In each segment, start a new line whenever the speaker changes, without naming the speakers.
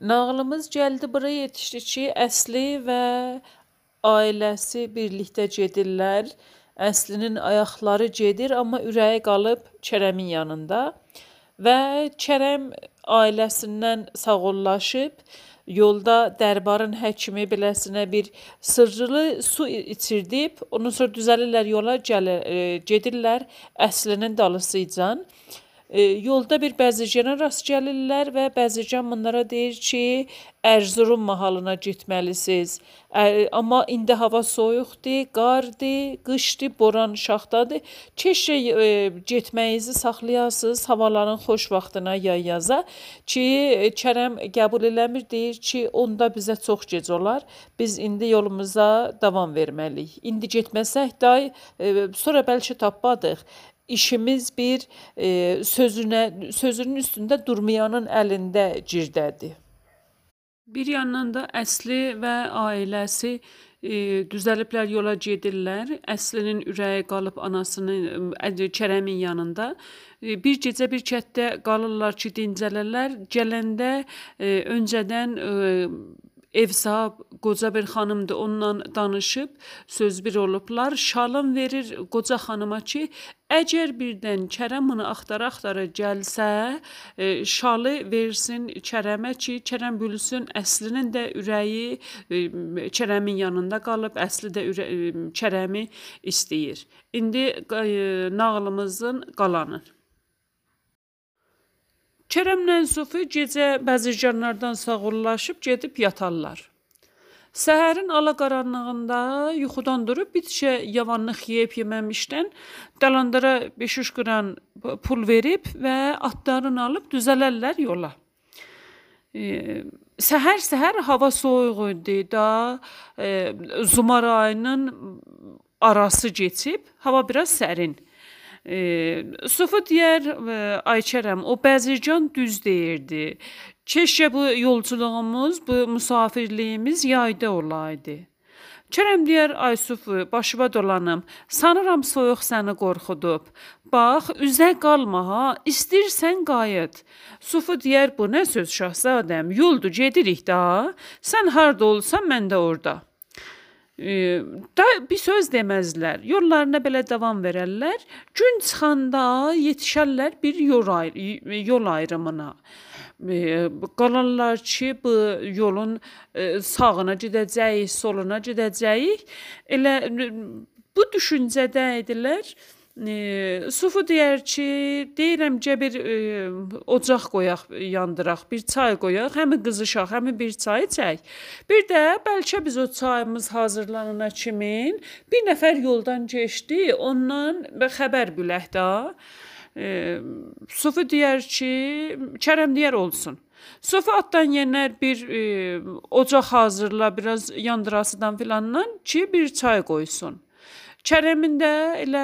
Nağılımız gəldi bura yetişdi ki, Əsli və ailəsi birlikdə gedirlər. Əslinin ayaqları gedir, amma ürəyi qalıb Kərəmin yanında və Kərəm ailəsindən sağollaşıb yolda dərbarın həkimi beləsinə bir sırrılı su içirdib, ondan sonra düzəlirlər yola, gəlir, gedirlər Əslinin dalısıcan. E, yolda bir bəzirgana rast gəlirlər və bəzirgan bunlara deyir ki, Ərzurum mahalına getməlisiniz. Ə, amma indi hava soyuqdur, qardır, qışdır, boran şaxtadır. Keşə e, getməyinizi saxlayasınız havaların xoş vaxtına yay yaza ki, Kərəm qəbul eləmir, deyir ki, onda bizə çox gec olar. Biz indi yolumuza davam verməliyik. İndi getməsək day, e, sonra bəlkə tapmadıq işimiz bir e, sözünə sözünün üstündə durmayanın əlində girdədir. Bir yandan da Əsli və ailəsi e, düzəliblər yola gedirlər. Əslinin ürəyi qalıb anasının e, Kərəmin yanında. E, bir gecə bir kətdə qalırlar ki, dincələrlər. Gələndə e, öncədən e, ev sahib qoca bir xanımdır. Onunla danışıb söz bir olublar. Şalım verir qoca xanıma ki, əgər birdən Kərəm bunu axtara-axtara gəlsə, e, şalı versin Kərəmə ki, Kərəm bilsin əslinin də ürəyi e, Kərəmin yanında qalıb, əsli də ürə, e, Kərəmi istəyir. İndi e, nağılımızın qalanı. Kərəmlə Sufi gecə bəzirganlardan sağollaşıb gedib yatarlar. Səhərin alaqaranlığında yuxudan durub bir tikə yavanlıq yeyib yeməmişdən dalandara 5-3 qran pul verib və atlarını alıb düzələrlər yola. E, səhər-səhər hava soyuq idi da, e, Zumar ayının arası keçib, hava biraz sərin. Sufu deyər, ay Kərəm, o Bəzircan düz deyirdi. Keşə bu yolculuğumuz, bu müsafirliyimiz yayda olaydı. Kərəm deyər, ay Sufu, başıma dolanım. Sanıram soyuq səni qorxudub. Bax, üzə qalma ha, istirsən qayıt. Sufu deyər, bu nə söz şahzadəm? Yoldu gedirik da. Sən harda olsan, mən də orada da bir söz deməzlər. Yollarına belə davam verərlər. Gün çıxanda yetişərlər bir yol, ayr yol ayrımına. Qalanlar ki, bu yolun sağına gedəcəyik, soluna gedəcəyik. Elə bu düşüncədə idilər. E, Sufu deyər ki, deyirəm ki, bir e, ocaq qoyaq, yandıraq, bir çay qoyaq, həmi qızışaq, həmi bir çay içək. Bir də bəlkə biz o çayımız hazırlanana kimin bir nəfər yoldan keçdi, ondan xəbər bilək də. E, Sufu deyər ki, Kərəm deyər olsun. Sofa atdan yenər bir e, ocaq hazırla, biraz yandırasıdan filandan ki, bir çay qoysun. Kərəmin də elə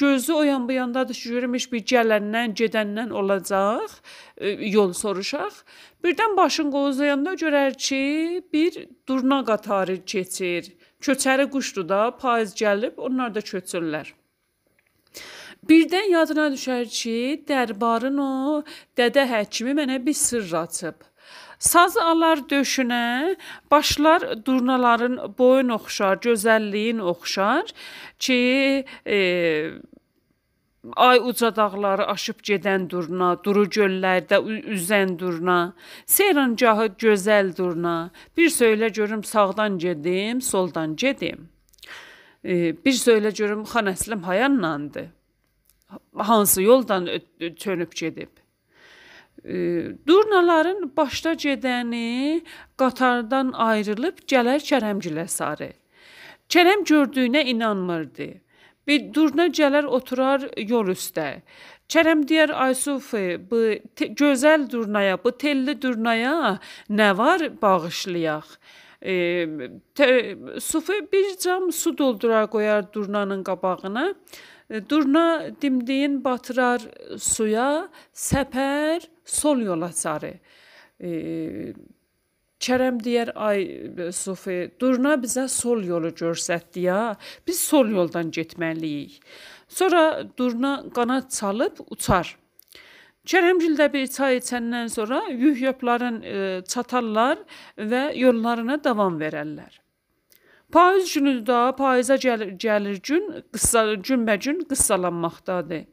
gözü o yan bu yandadır ki, görmüş bir gələndən, gedəndən olacaq, e, yol soruşaq. Birdən başın qozlayanda görər ki, bir durna qatarı keçir. Köçəri quşdur da, payız gəlib, onlar da köçürlər. Birdən yadına düşər ki, dərbarın o dədə həkimi mənə bir sırr açıb. Sazı alar döşünə, başlar durnaların boyun oxşar, gözəlliyin oxşar ki, e, ay uca dağları aşıb gedən durna, duru göllərdə üzən durna, seyrancahı gözəl durna. Bir söylə görüm sağdan gedim, soldan gedim. E, bir söylə görüm xan əslim hayanlandı. Hansı yoldan çönüb gedib? Durnaların başda gedəni qatardan ayrılıb gələr Kərəmgilə sarı. Kərəm gördüyünə inanmırdı. Bir durna gələr oturar yol üstə. Kərəm deyər Aysuf, bu gözəl durnaya, bu telli durnaya nə var bağışlayaq? E, Sufi bir cam su doldurar qoyar durnanın qabağına. Durna dimdiyin batırar suya, səpər sol yola sarı. E, Kərəm deyər ay Sufi, durna bizə sol yolu göstərdi ya. Biz sol yoldan getməliyik. Sonra durna qanad çalıb uçar. Kərəmgildə bir çay içəndən sonra Yuhyapların e, çatarlar və yollarına davam verərlər. Payız günü də payıza gəlir, gəlir gün, qıssa günbə-gün qıssalanmaqdadır.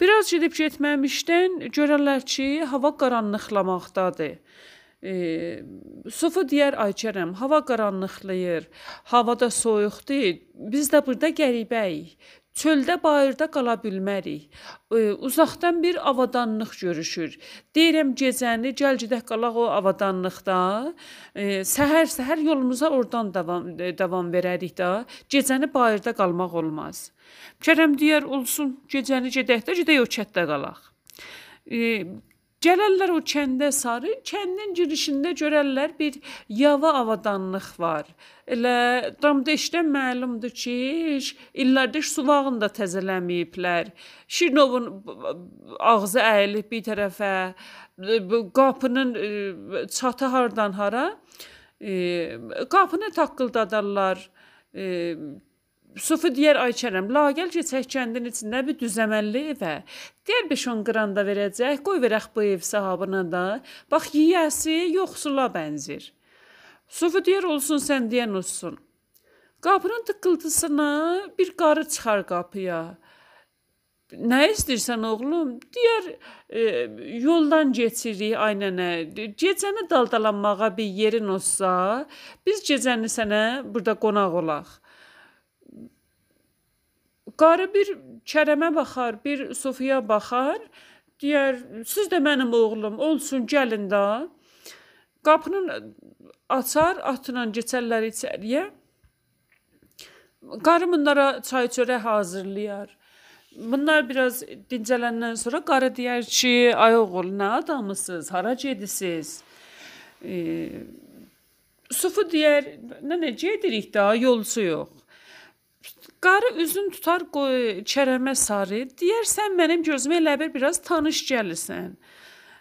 Biraz gedib getməmişdən görərlər ki, hava qaranlıqlamaqdadır. E, Sofu deyər ay Kərəm, hava qaranlıqlayır. Havada soyuqdur. Biz də burada qəribəyik. Çöldə bayırda qala bilmərik. Uzaqdan bir avadanlıq görüşür. Deyirəm gecəni gəl gedək qalaq o avadanlıqda. Səhər-səhər yolumuza oradan davam e, davam verərik də. Gecəni bayırda qalmaq olmaz. Kərəm deyər olsun, gecəni gedək də gedək o çətdə qalaq. E, Gələrlər o kəndə sarı, kəndin girişində görərlər bir yava avadanlıq var. Elə damdeşdən məlumdur ki, illərdir suvağını da təzələməyiblər. Şirnovun ağzı əyilib bir tərəfə, qapının e, çatı hardan hara? E, qapını taqqıldadarlar. Sufi deyər ay Kərəm, lagəl keçək kəndin içində bir düzəməlli evə. Deyər 5-10 qran da verəcək, qoy verək bu ev sahibına da. Bax yiyəsi yoxsula bənzir. Sufi deyər olsun sən deyən olsun. Qapının tıqqıltısına bir qarı çıxar qapıya. Nə istəyirsən oğlum? Deyər e, yoldan keçirik ay nənə. Gecəni daldalanmağa bir yerin olsa, biz gecəni sənə burada qonaq olaq. Qarı bir Kərəmə baxar, bir Sofiya baxar, deyər, siz də mənim oğlum, olsun, gəlin də. Qapının açar, atla keçərlər içəriyə. Qarı bunlara çay çörək hazırlayar. Bunlar biraz dincələndən sonra qarı deyər ki, ay oğul, nə adamısınız? Hara gedisiz? E, Sufu deyər, nə nə gedirik də, yolçu yox. Qarı üzün tutar qoy Kərəmə sarı. Deyər sən mənim gözümə elə bir biraz tanış gəlirsən.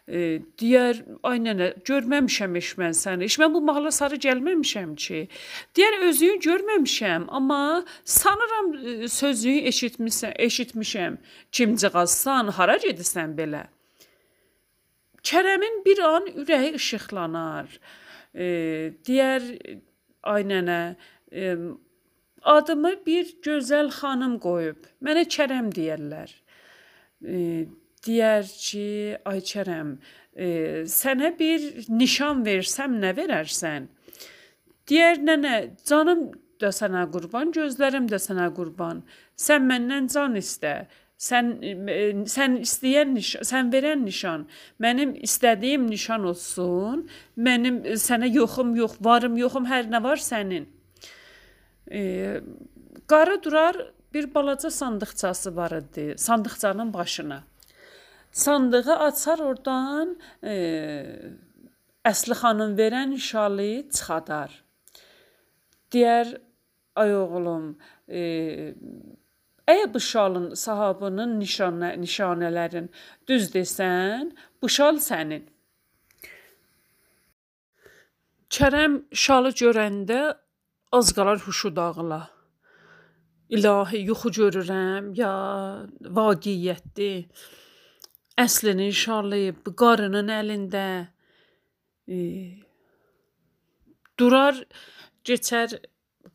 E, deyər ay nənə görməmişəm heç mən səni. Heç mən bu mahala sarı gəlməmişəm ki. Deyər özünü görməmişəm, amma sanıram e, sözünü eşitmisən, eşitmişəm. Kimcığazsan, hara gedirsən belə? Kərəmin bir an ürəyi işıqlanar. E, deyər ay nənə, e, Adımı bir gözəl xanım qoyub. Mənə Kərəm deyərlər. E, deyər ki, ay Kərəm, e, sənə bir nişan versəm nə verərsən? Deyər nənə, canım da sənə qurban, gözlərim də sənə qurban. Sən məndən can istə. Sən e, sən istəyən nişan, sən verən nişan mənim istədiyim nişan olsun. Mənim sənə yoxum yox, varım yoxum hər nə var sənin. E, qarı durar, bir balaca sandıqçası var idi, sandıqçanın başına. Sandığı açar oradan e, Əsli xanım verən nişalı çıxadar. Deyər, ay oğlum, e, əgər bu şalın sahabının nişanə, nişanələrin düz desən, bu şal sənin. Kərəm şalı görəndə az qalar huşu dağıla. İlahi yuxu görürəm, ya vaqiətdir. Əslini şarlayıb qarının əlində. E, durar, keçər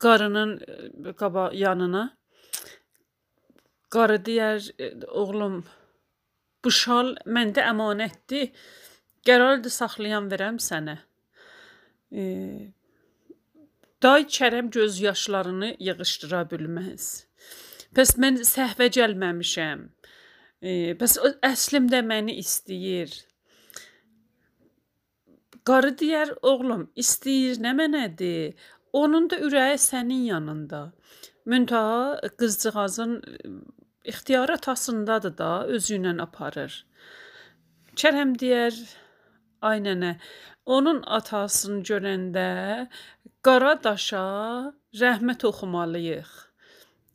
qarının e, qaba yanına. Qarı deyər, e, oğlum, bu şal məndə əmanətdir. Qərardır saxlayan verəm sənə. E, Day Kərəm göz yaşlarını yığışdıra bilməz. Bəs mən səhvə gəlməmişəm. E, bəs əslimdə məni istəyir. Qarı deyər, oğlum, istəyir, nə mənədir? Onun da ürəyi sənin yanında. Müntaha qızcığazın ixtiyar atasındadır da, özü ilə aparır. Kərəm deyər, ay nənə, onun atasını görəndə qara daşa rəhmət oxumalıyıq.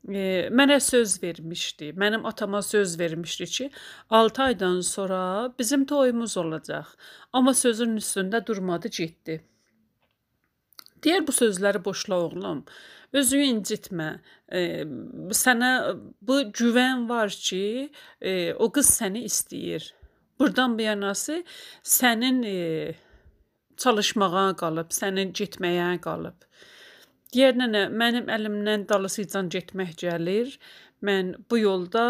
E, mənə söz vermişdi. Mənim atama söz vermişdi ki, 6 aydan sonra bizim toyumuz olacaq. Amma sözün üstündə durmadı, getdi. Deyər bu sözləri boşla oğlum. Özünü incitmə. E, sənə bu güvən var ki, e, o qız səni istəyir. Burdan bu yanası sənin e, çalışmağa qalıb, sənin getməyə qalıb. Digər nənə, mənim əlimdən dalısıcan getmək gəlir. Mən bu yolda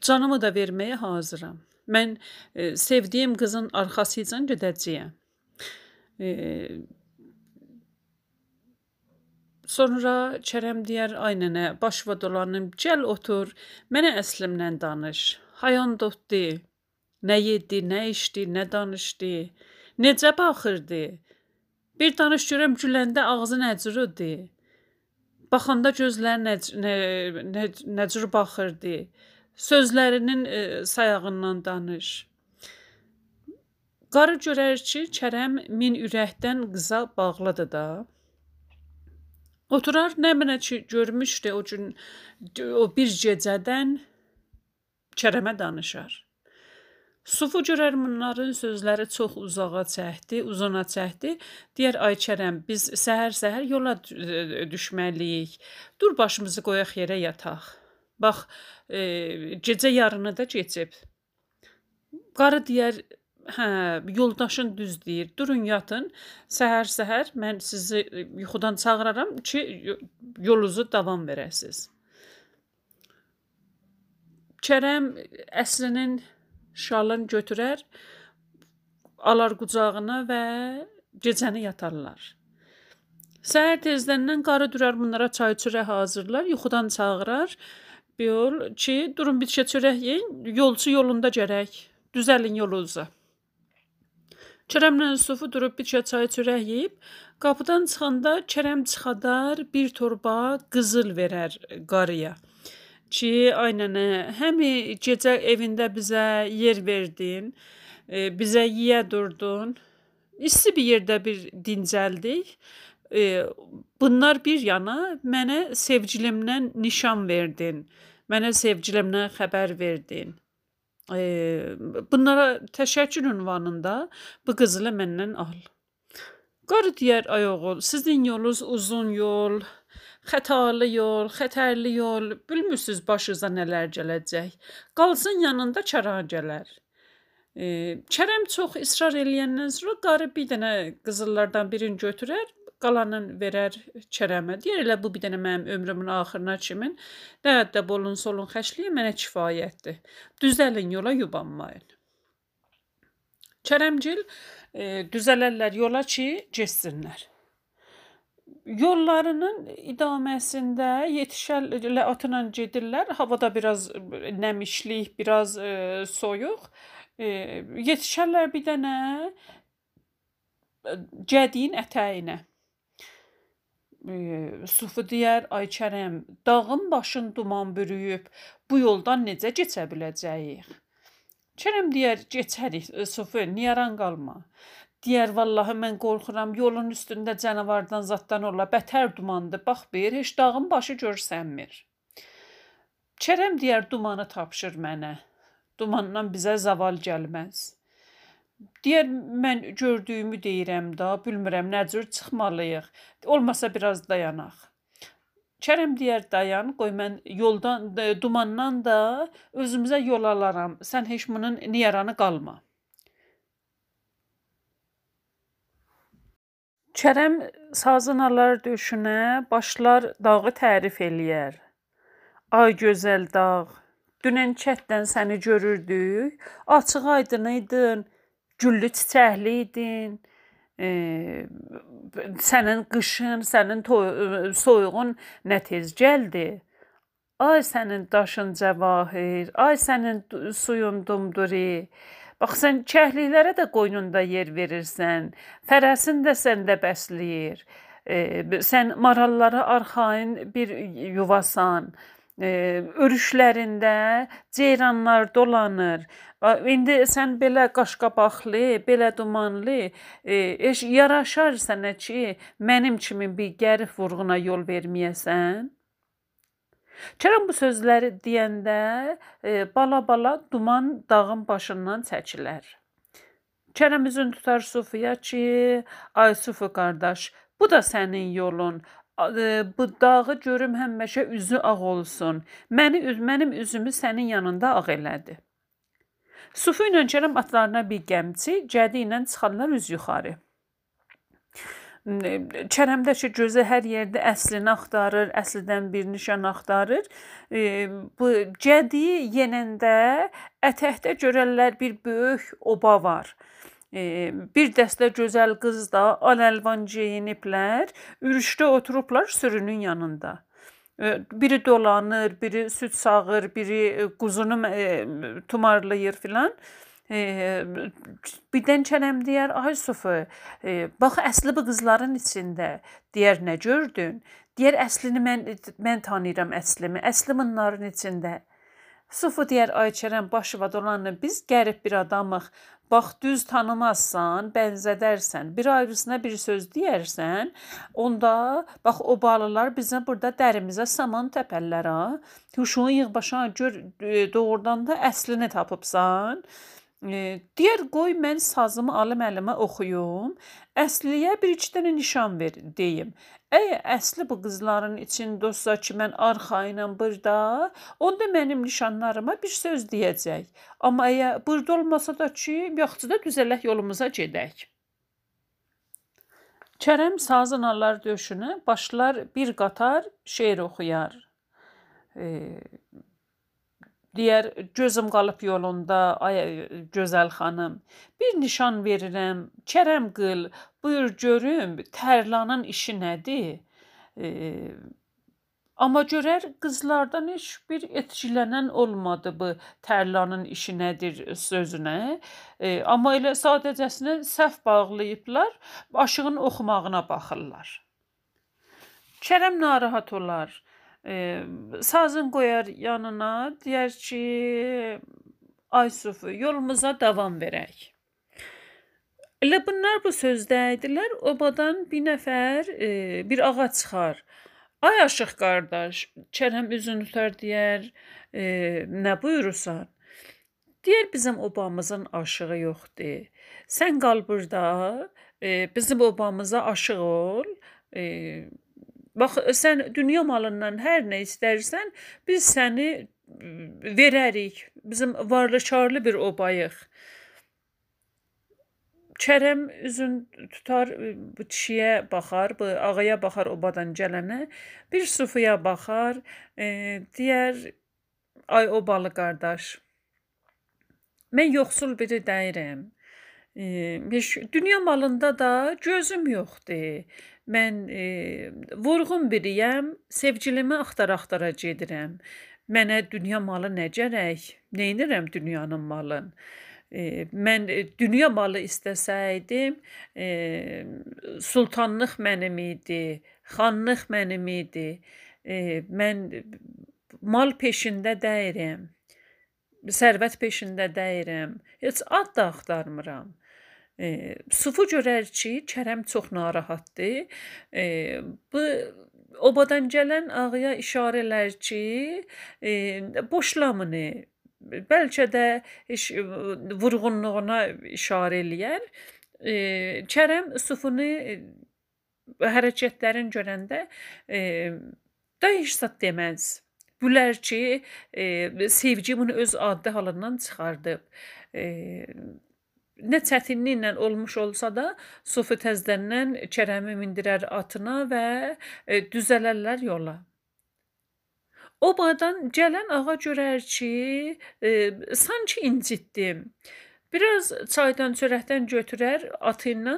canımı da verməyə hazıram. Mən e, sevdiyim qızın arxasıcan gedəcəyəm. E, sonra Kərəm deyər, ay nənə, başıva dolanım, gəl otur, mənə əslimdən danış. Hayan dotdi? Nə yedi, nə içdi, nə danışdı? Necə baxırdı? Bir danış görəm güləndə ağzı nə cürüdü? Baxanda gözləri nə nə, nə, nə cür baxırdı? Sözlərinin e, sayağından danış. Qarı görər ki, Kərəm min ürəkdən qıza bağlıdır da. Oturar, nə mənə ki, görmüşdü o gün o bir gecədən Kərəmə danışar. Sufu görər bunların sözləri çox uzağa çəkdi, uzuna çəkdi. Deyər ay Kərəm, biz səhər-səhər yola düşməliyik. Dur başımızı qoyaq yerə yataq. Bax, e, gecə yarını da keçib. Qarı deyər, hə, yoldaşın düz deyir. Durun yatın. Səhər-səhər mən sizi yuxudan çağıraram ki, yolunuzu davam verəsiz. Kərəm əslinin şalını götürər, alar qucağına və gecəni yatarlar. Səhər tezdəndən qarı durar bunlara çay çörək hazırlar, yuxudan çağırar. Yol ki, durun bir şey çörək yeyin, yolçu yolunda gərək. Düzəlin yolunuza. Kərəmlə Yusufu durub bir şey çay çörək yeyib, qapıdan çıxanda Kərəm çıxadar bir torba qızıl verər qarıya ki, ay nənə, həmi gecə evində bizə yer verdin, e, bizə yeyə durdun. İsti bir yerdə bir dincəldik. E, bunlar bir yana mənə sevgilimdən nişan verdin. Mənə sevgilimdən xəbər verdin. E, bunlara təşəkkür ünvanında bu qızılı məndən al. Qarı deyər ay oğul, sizin yolunuz uzun yol, xətalı yol, xətərli yol, bilmirsiniz başınıza nələr gələcək. Qalsın yanında çaran gələr. E, Kərəm çox israr eləyəndən sonra qarı bir dənə qızıllardan birini götürər, qalanını verər Kərəmə. Deyir elə bu bir dənə mənim ömrümün axırına kimin. Nə də bolun solun xəşliyə mənə kifayətdir. Düzəlin yola yubanmayın. Kərəmgil e, düzələrlər yola ki, getsinlər. Yollarının idaməsində yetişərlə atla gedirlər. Havada biraz nəmişlik, biraz e, soyuq. E, yetişərlər bir dənə gədiyin ətəyinə. E, Sufu deyər, ay Kərəm, dağın başın duman bürüyüb, bu yoldan necə keçə biləcəyik? Kərəm deyər, keçərik, Sufu, niyaran qalma. Deyər vallahi mən qorxuram, yolun üstündə canavardan zaddan ola, bətər dumandır. Bax bir, heç dağın başı görsənmir. Kərəm deyər dumanı tapşır mənə. Dumandan bizə zaval gəlməz. Deyər mən gördüyümü deyirəm da, bilmirəm nə cür çıxmalıyıq. Olmasa biraz dayanaq. Kərəm deyər dayan, qoy mən yoldan dumandan da özümüzə yol alaram. Sən heç bunun niyaranı qalma. Kərəm sazın alar döşünə, başlar dağı tərif eləyər. Ay gözəl dağ, dünən çətdən səni görürdük, açıq aydın idin, güllü çiçəkli idin. E, sənin qışın, sənin soyuğun nə tez gəldi. Ay sənin daşın cəvahir, ay sənin suyun dumduri. Bax sən kəhliklərə də qoynunda yer verirsən. Fərəsin də səndə bəsləyir. E, sən marallara arxayın bir yuvasan. E, örüşlərində ceyranlar dolanır. İndi sən belə qaşqabaqlı, belə dumanlı, e, eş yaraşar sənə ki, mənim kimi bir gərif vurğuna yol verməyəsən. Kərəm bu sözləri deyəndə e, bala-bala duman dağın başından çəkilər. Kərəm üzün tutar Sufiyə ki, ay Sufi qardaş, bu da sənin yolun. E, bu dağı görüm həmişə üzü ağ olsun. Məni mənim üzümü sənin yanında ağ elədi. Sufu ilə Kərəm atlarına bir gəmçi, cədi ilə çıxarlar üz yuxarı. Kərəmdəki gözü hər yerdə əslini axtarır, əslidən bir nişan axtarır. E, bu cədi yenəndə ətəkdə görərlər bir böyük oba var. E, bir dəstə gözəl qız da al-əlvan geyiniblər, ürüşdə oturublar sürünün yanında. E, biri dolanır, biri süd sağır, biri quzunu tumarlayır filan. Birdən çənəm deyər, ay Sufu, e, bax əsli bu qızların içində. Deyər, nə gördün? Deyər, əslini mən mən tanıyıram əslimi. Əsli bunların içində. Sufu deyər, ay Kərəm, başı vadolanır. Biz qərib bir adamıq. Bax düz tanımazsan, bənzədərsən, bir ayrısına bir söz deyərsən, onda bax o balılar bizə burada dərimizə saman təpərlər ha. Huşunu yığ başına gör e, doğrudan da əslini tapıbsan. Deyər qoy mən sazımı alım əlimə oxuyum, əsliyə bir-iki dənə nişan ver deyim. Əgər əsli bu qızların içində olsa ki, mən arxayınam burada, onda mənim nişanlarıma bir söz deyəcək. Amma əgər burada olmasa da ki, yaxşı da düzələk yolumuza gedək. Kərəm sazın allar döşünə, başlar bir qatar şeir oxuyar. E, Deyər, gözüm qalıb yolunda, ay gözəl xanım. Bir nişan verirəm, kərəm qıl, buyur görüm, tərlanın işi nədir? E, amma görər qızlardan heç bir etkilənən olmadı bu tərlanın işi nədir sözünə. E, amma elə sadəcəsinə səhv bağlayıblar, aşığın oxumağına baxırlar. Kərəm narahat olar. E, sazın qoyar yanına, deyər ki, ay Sufu, yolumuza davam verək. Elə bunlar bu sözdə idilər. Obadan bir nəfər e, bir ağa çıxar. Ay aşıq qardaş, Kərəm üzünü tutar deyər, e, nə buyurursan? Deyər bizim obamızın aşığı yoxdur. Sən qal burada, e, bizim obamıza aşıq ol. E, Bax, sən dünya malından hər nə istərsən, biz səni verərik. Bizim varlı-çarlı bir obayıq. Kərəm üzün tutar bu kişiyə baxar, bu ağaya baxar obadan gələnə, bir sufuya baxar, e, deyər: "Ay obalı qardaş, mən yoxsul biri deyirəm. E, dünya malında da gözüm yoxdur. Mən e, vurğun biriyəm, sevgilimi axtara-axtara gedirəm. Mənə dünya malı nə gərək? Neynirəm dünyanın malın? E, mən e, dünya malı istəsəydim, e, sultanlıq mənim idi, xanlıq mənim idi. E, mən mal peşində deyirəm. Sərvət peşində deyirəm. Heç ad da axtarmıram. E, Sufu görər ki, Kərəm çox narahatdır. E, bu obadan gələn ağaya işarə elər ki, e, boşlamını bəlkə də heç vurğunluğuna işarə eləyər. E, Kərəm Sufunu hərəkətlərini görəndə e, zat deməz. Gülər ki, e, sevgi bunu öz adi halından çıxardıb. E, nə çətinliklə olmuş olsa da, Sofi təzədən Kərəmi mindirər atına və e, düzələrlər yola. Obadan gələn ağa görər ki, e, sanki incitdim. Biraz çaydan çörəkdən götürər, atı ilə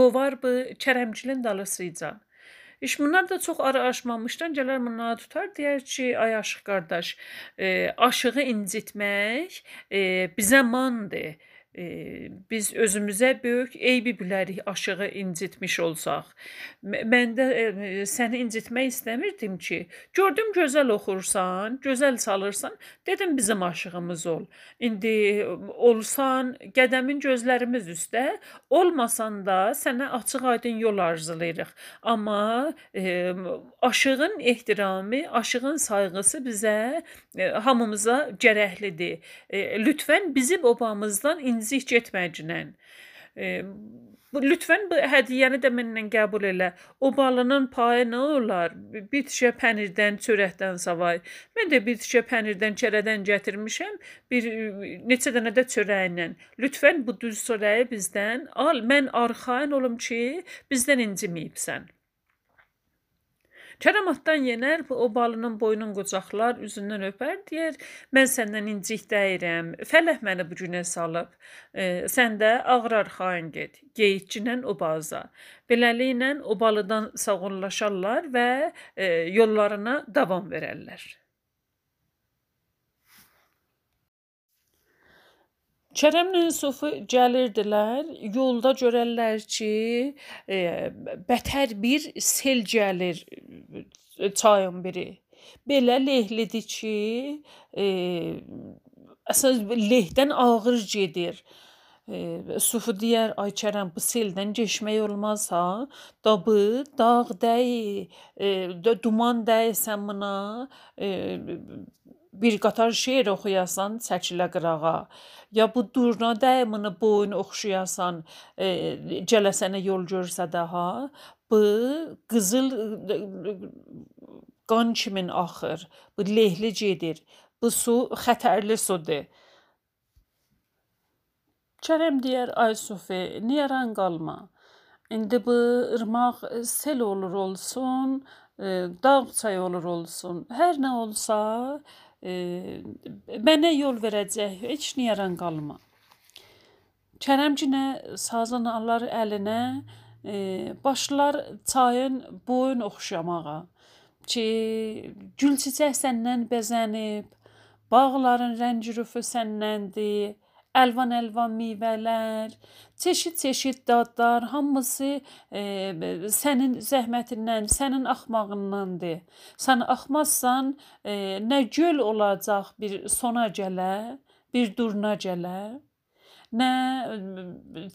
qovar bu Kərəmcilin dalısıca. İş bunlar da çox ara aşmamışdan gələr bunlara tutar, deyər ki, ay aşıq qardaş, e, aşığı incitmək e, bizə mandır. E, biz özümüzə böyük eybi bilərik aşığı incitmiş olsaq. Mən də e, səni incitmək istəmirdim ki, gördüm gözəl oxursan, gözəl çalırsan, dedim bizim aşığımız ol. İndi olsan, qədəmin gözlərimiz üstə, olmasan da sənə açıq-aydın yol arzulayırıq. Amma e, aşığın ehtiramı, aşığın sayğısı bizə e, hamımıza gərəklidir. E, lütfən bizim obamızdan incitmək incik getməcnən. E, Bu lütfən bu hədiyyəni də məndən qəbul elə. O balının payı nə olar? Bir tikə pənirdən, çörəkdən savay. Mən də bir tikə pənirdən, çərədən gətirmişəm, bir neçə dənə də çörəyinlə. Lütfən bu düz çörəyi bizdən al. Mən arxayın olum ki, bizdən inciməyibsən. Kərəm atdan yenər, o balının boynun qucaqlar, üzündən öpər, deyər, mən səndən incik dəyirəm, fələk məni bu günə salıb, e, sən də ağrar xain get, geyitçinlə o baza. Beləliklə o balıdan sağollaşarlar və e, yollarına davam verərlər. Kərəmlə Sofu gəlirdilər. Yolda görərlər ki, e, bətər bir sel gəlir e, çayın biri. Belə lehlidir ki, e, əsas lehdən ağır gedir. E, Sufu deyər, ay Kərəm, bu seldən keçmək olmaz ha. Dabı, dağ dəyi, e, duman dəysən buna, e, bir qatar şeir oxuyasan çəkilə qırağa ya bu durna dəymini boyun oxşayasan e, gələ sənə yol görsə daha bu qızıl qan kimin axır bu lehli gedir bu su xətərli sudur. Kərəm deyər ay Sufi niyaran qalma İndi bu ırmaq sel olur olsun, e, dağ çayı olur olsun, hər nə olsa mənə yol verəcək, heç nə yaran qalma. Kərəmcinə sazını alır əlinə, e, başlar çayın boyun oxşamağa ki, gül çiçək səndən bəzənib, bağların rəngi-rüfü səndəndir, əlvan-əlvan meyvələr, çeşid-çeşid dadlar, hamısı e, sənin zəhmətindən, sənin axmağındandır. Sən axmazsan, e, nə göl olacaq bir sona gələ, bir durna gələ, nə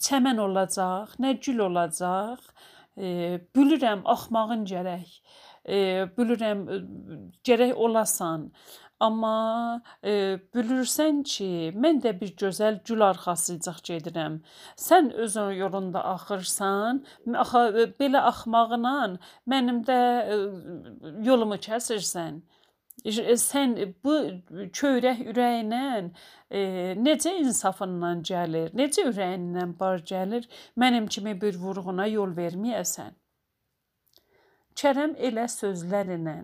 çəmən olacaq, nə gül olacaq. E, bülürəm axmağın gərək. E, bülürəm gərək olasan. Amma e, bilirsən ki, mən də bir gözəl gül arxasıcaq gedirəm. Sən özün yolunda axırsan, axı belə axmağınla mənim də e, yolumu kəsirsən. Sən bu köyrək ürəyinlə e, necə insafından gəlir, necə ürəyindən bar gəlir, mənim kimi bir vurğuna yol verməyəsən. Kərəm elə sözlərlə,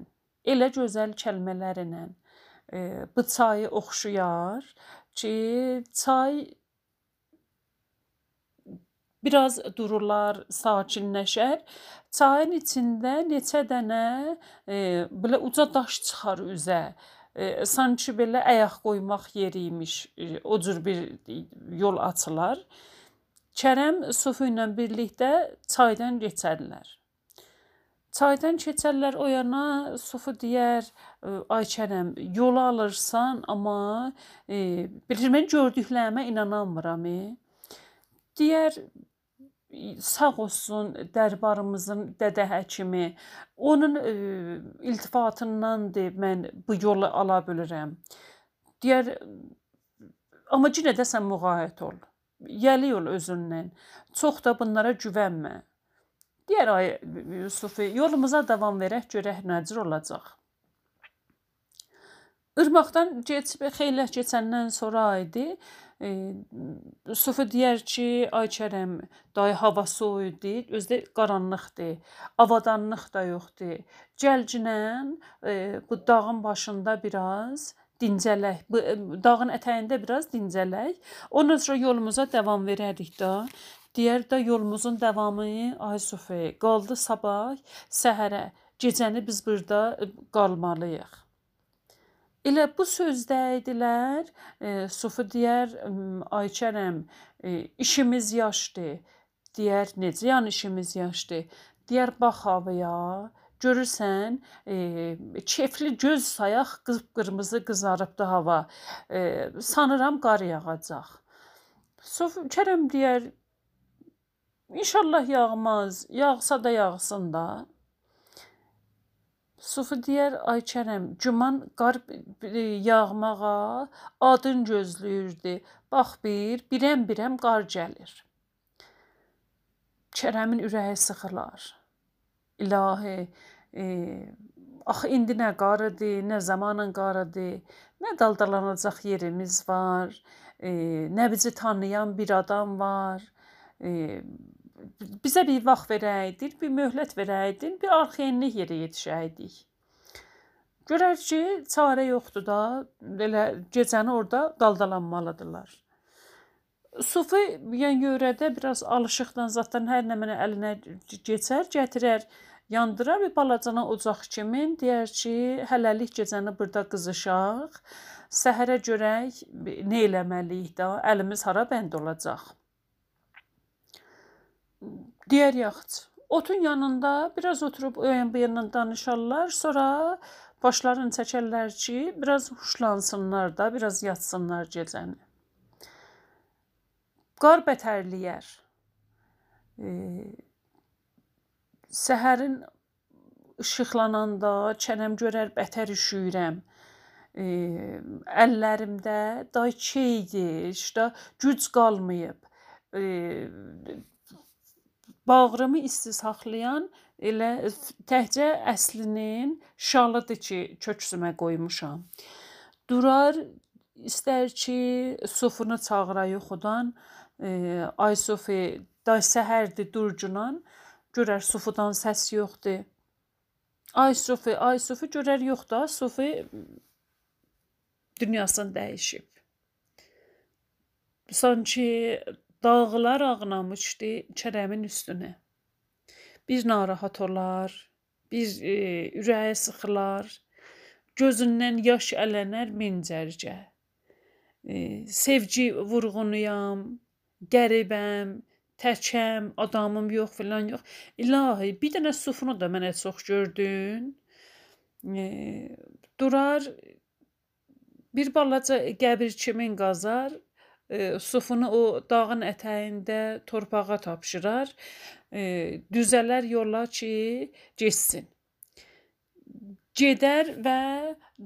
elə gözəl kəlmələrlə bu çayı oxşuyar ki, çay biraz dururlar, sakinləşər. Çayın içində neçə dənə e, belə uca daş çıxar üzə. E, sanki belə ayaq qoymaq yeri imiş. E, o cür bir yol açılar. Kərəm Sufu ilə birlikdə çaydan keçərlər. Çaydan keçərlər o yana, Sufu deyər, ay Kərəm, yolu alırsan, amma e, bilir mən gördüklərimə inanamıram. E. Deyər, sağ olsun dərbarımızın dədə həkimi. Onun e, iltifatındandır mən bu yolu ala bilirəm. Deyər, amma yenə də sən müğayət ol. Yəli ol özündən. Çox da bunlara güvənmə. Deyər ay Yusufi, yolumuza davam verək, görək nə cür olacaq. Irmaqdan keçib xeyli keçəndən sonra idi. E, Sufi deyər ki, ay Kərəm, day hava soyudu, özdə qaranlıqdır, avadanlıq da yoxdur. Gəlcinən e, bu dağın başında biraz dincələk. Bu dağın ətəyində biraz dincələk. Ondan sonra yolumuza davam verərik də. Deyər də yolumuzun davamı ay Sofi, qaldı sabah səhərə. Gecəni biz burada e, qalmalıyıq. Elə bu sözdə idilər. E, Sofi deyər, ay Kərəm, e, işimiz yaşdır. Deyər, necə yəni işimiz yaşdır? Deyər, bax havaya, görürsən, e, kefli göz sayaq qıpqırmızı qızarıbdı hava. E, sanıram qar yağacaq. Sof Kərəm deyər, İnşallah yağmaz. Yağsa da yağsın da. Sufi deyər, ay Kərəm, güman qar yağmağa adın gözləyirdi. Bax bir, birəm-birəm qar gəlir. Kərəmin ürəyi sıxılar. İlahi, axı indi nə qarıdır, nə zamanın qarıdır, nə daldalanacaq yerimiz var, nə bizi tanıyan bir adam var. Bizə bir vaxt verəydin, bir möhlət verəydin, bir arxayınlıq yerə yetişəydik. Görər ki, çarə yoxdur da, elə gecəni orada daldalanmalıdırlar. Sufi yan görədə biraz alışıqdan zatdan hər nə mənə əlinə keçər, gətirər, yandırar bir balacana ocaq kimi, deyər ki, hələlik gecəni burada qızışaq, səhərə görək nə eləməliyik də, əlimiz hara bənd olacaq. Deyər yaxçı. Otun yanında biraz oturub o yan bu yandan danışarlar, sonra Başlarını çəkərlər ki, biraz huşlansınlar da, biraz yatsınlar gecəni. Qar bətərləyər. E, səhərin işıqlananda çənəm görər bətər üşüyürəm. E, əllərimdə day keydir, işte güc qalmayıb. E, bağrımı isti saxlayan elə təkcə əslinin şalıdır ki, köksümə qoymuşam. Durar istər ki, sufunu çağıra yuxudan, e, ay Sofi, day səhərdir durcunan, görər sufudan səs yoxdur. Ay Sofi, ay Sofi görər yox da, Sofi dünyasını dəyişib. Sanki dağlar ağnamışdı Kərəmin üstünə. Bir narahat olar, bir e, ürəyi sıxılar, gözündən yaş ələnər mincərcə. E, sevgi vurğunuyam, qəribəm, təkəm, adamım yox filan yox. İlahi, bir dənə sufunu da mənə çox gördün. E, durar bir balaca qəbir kimin qazar, e, sufunu o dağın ətəyində torpağa tapşırar e, düzələr yola ki, getsin. Gedər və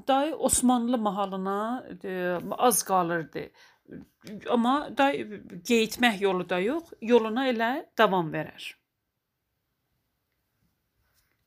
day Osmanlı mahalına e, az qalırdı. Amma day getmək yolu da yox, yoluna elə davam verər.